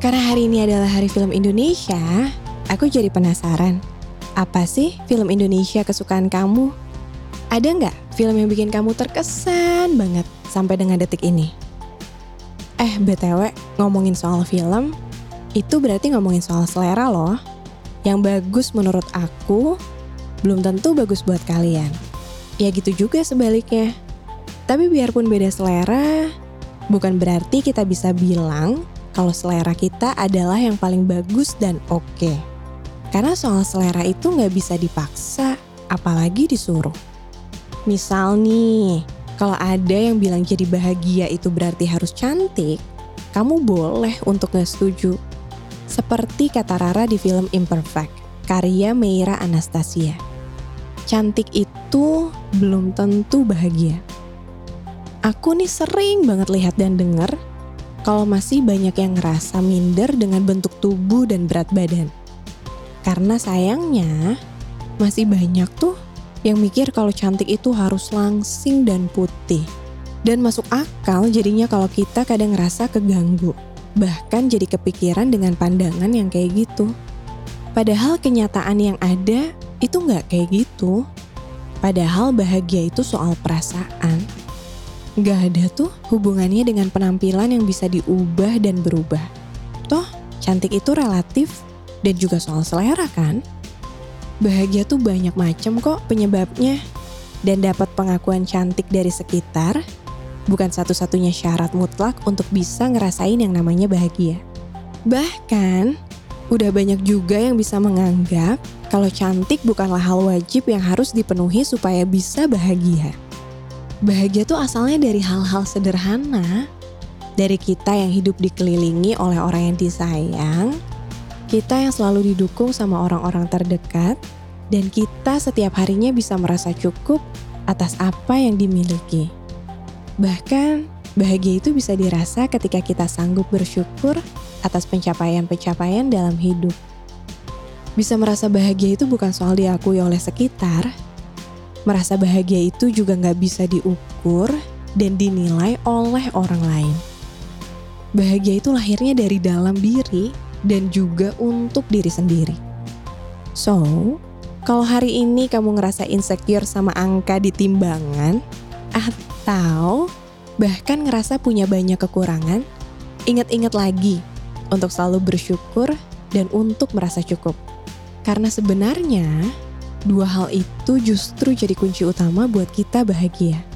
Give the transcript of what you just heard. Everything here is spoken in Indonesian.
Karena hari ini adalah Hari Film Indonesia, aku jadi penasaran. Apa sih film Indonesia kesukaan kamu? Ada nggak film yang bikin kamu terkesan banget sampai dengan detik ini? Eh, BTW, ngomongin soal film, itu berarti ngomongin soal selera loh. Yang bagus menurut aku, belum tentu bagus buat kalian. Ya gitu juga sebaliknya. Tapi biarpun beda selera, bukan berarti kita bisa bilang kalau selera kita adalah yang paling bagus dan oke. Okay. Karena soal selera itu nggak bisa dipaksa, apalagi disuruh. Misal nih, kalau ada yang bilang jadi bahagia itu berarti harus cantik, kamu boleh untuk nggak setuju. Seperti kata Rara di film Imperfect, karya Meira Anastasia. Cantik itu belum tentu bahagia. Aku nih sering banget lihat dan denger kalau masih banyak yang ngerasa minder dengan bentuk tubuh dan berat badan. Karena sayangnya, masih banyak tuh yang mikir kalau cantik itu harus langsing dan putih. Dan masuk akal jadinya kalau kita kadang ngerasa keganggu. Bahkan jadi kepikiran dengan pandangan yang kayak gitu. Padahal kenyataan yang ada itu nggak kayak gitu. Padahal bahagia itu soal perasaan. Gak ada tuh hubungannya dengan penampilan yang bisa diubah dan berubah. Toh, cantik itu relatif dan juga soal selera kan? Bahagia tuh banyak macam kok penyebabnya. Dan dapat pengakuan cantik dari sekitar bukan satu-satunya syarat mutlak untuk bisa ngerasain yang namanya bahagia. Bahkan, udah banyak juga yang bisa menganggap kalau cantik bukanlah hal wajib yang harus dipenuhi supaya bisa bahagia. Bahagia tuh asalnya dari hal-hal sederhana, dari kita yang hidup dikelilingi oleh orang yang disayang, kita yang selalu didukung sama orang-orang terdekat, dan kita setiap harinya bisa merasa cukup atas apa yang dimiliki. Bahkan, bahagia itu bisa dirasa ketika kita sanggup bersyukur atas pencapaian-pencapaian dalam hidup. Bisa merasa bahagia itu bukan soal diakui oleh sekitar. Merasa bahagia itu juga nggak bisa diukur dan dinilai oleh orang lain. Bahagia itu lahirnya dari dalam diri dan juga untuk diri sendiri. So, kalau hari ini kamu ngerasa insecure sama angka di timbangan, atau bahkan ngerasa punya banyak kekurangan, ingat-ingat lagi untuk selalu bersyukur dan untuk merasa cukup. Karena sebenarnya, dua hal itu justru jadi kunci utama buat kita bahagia.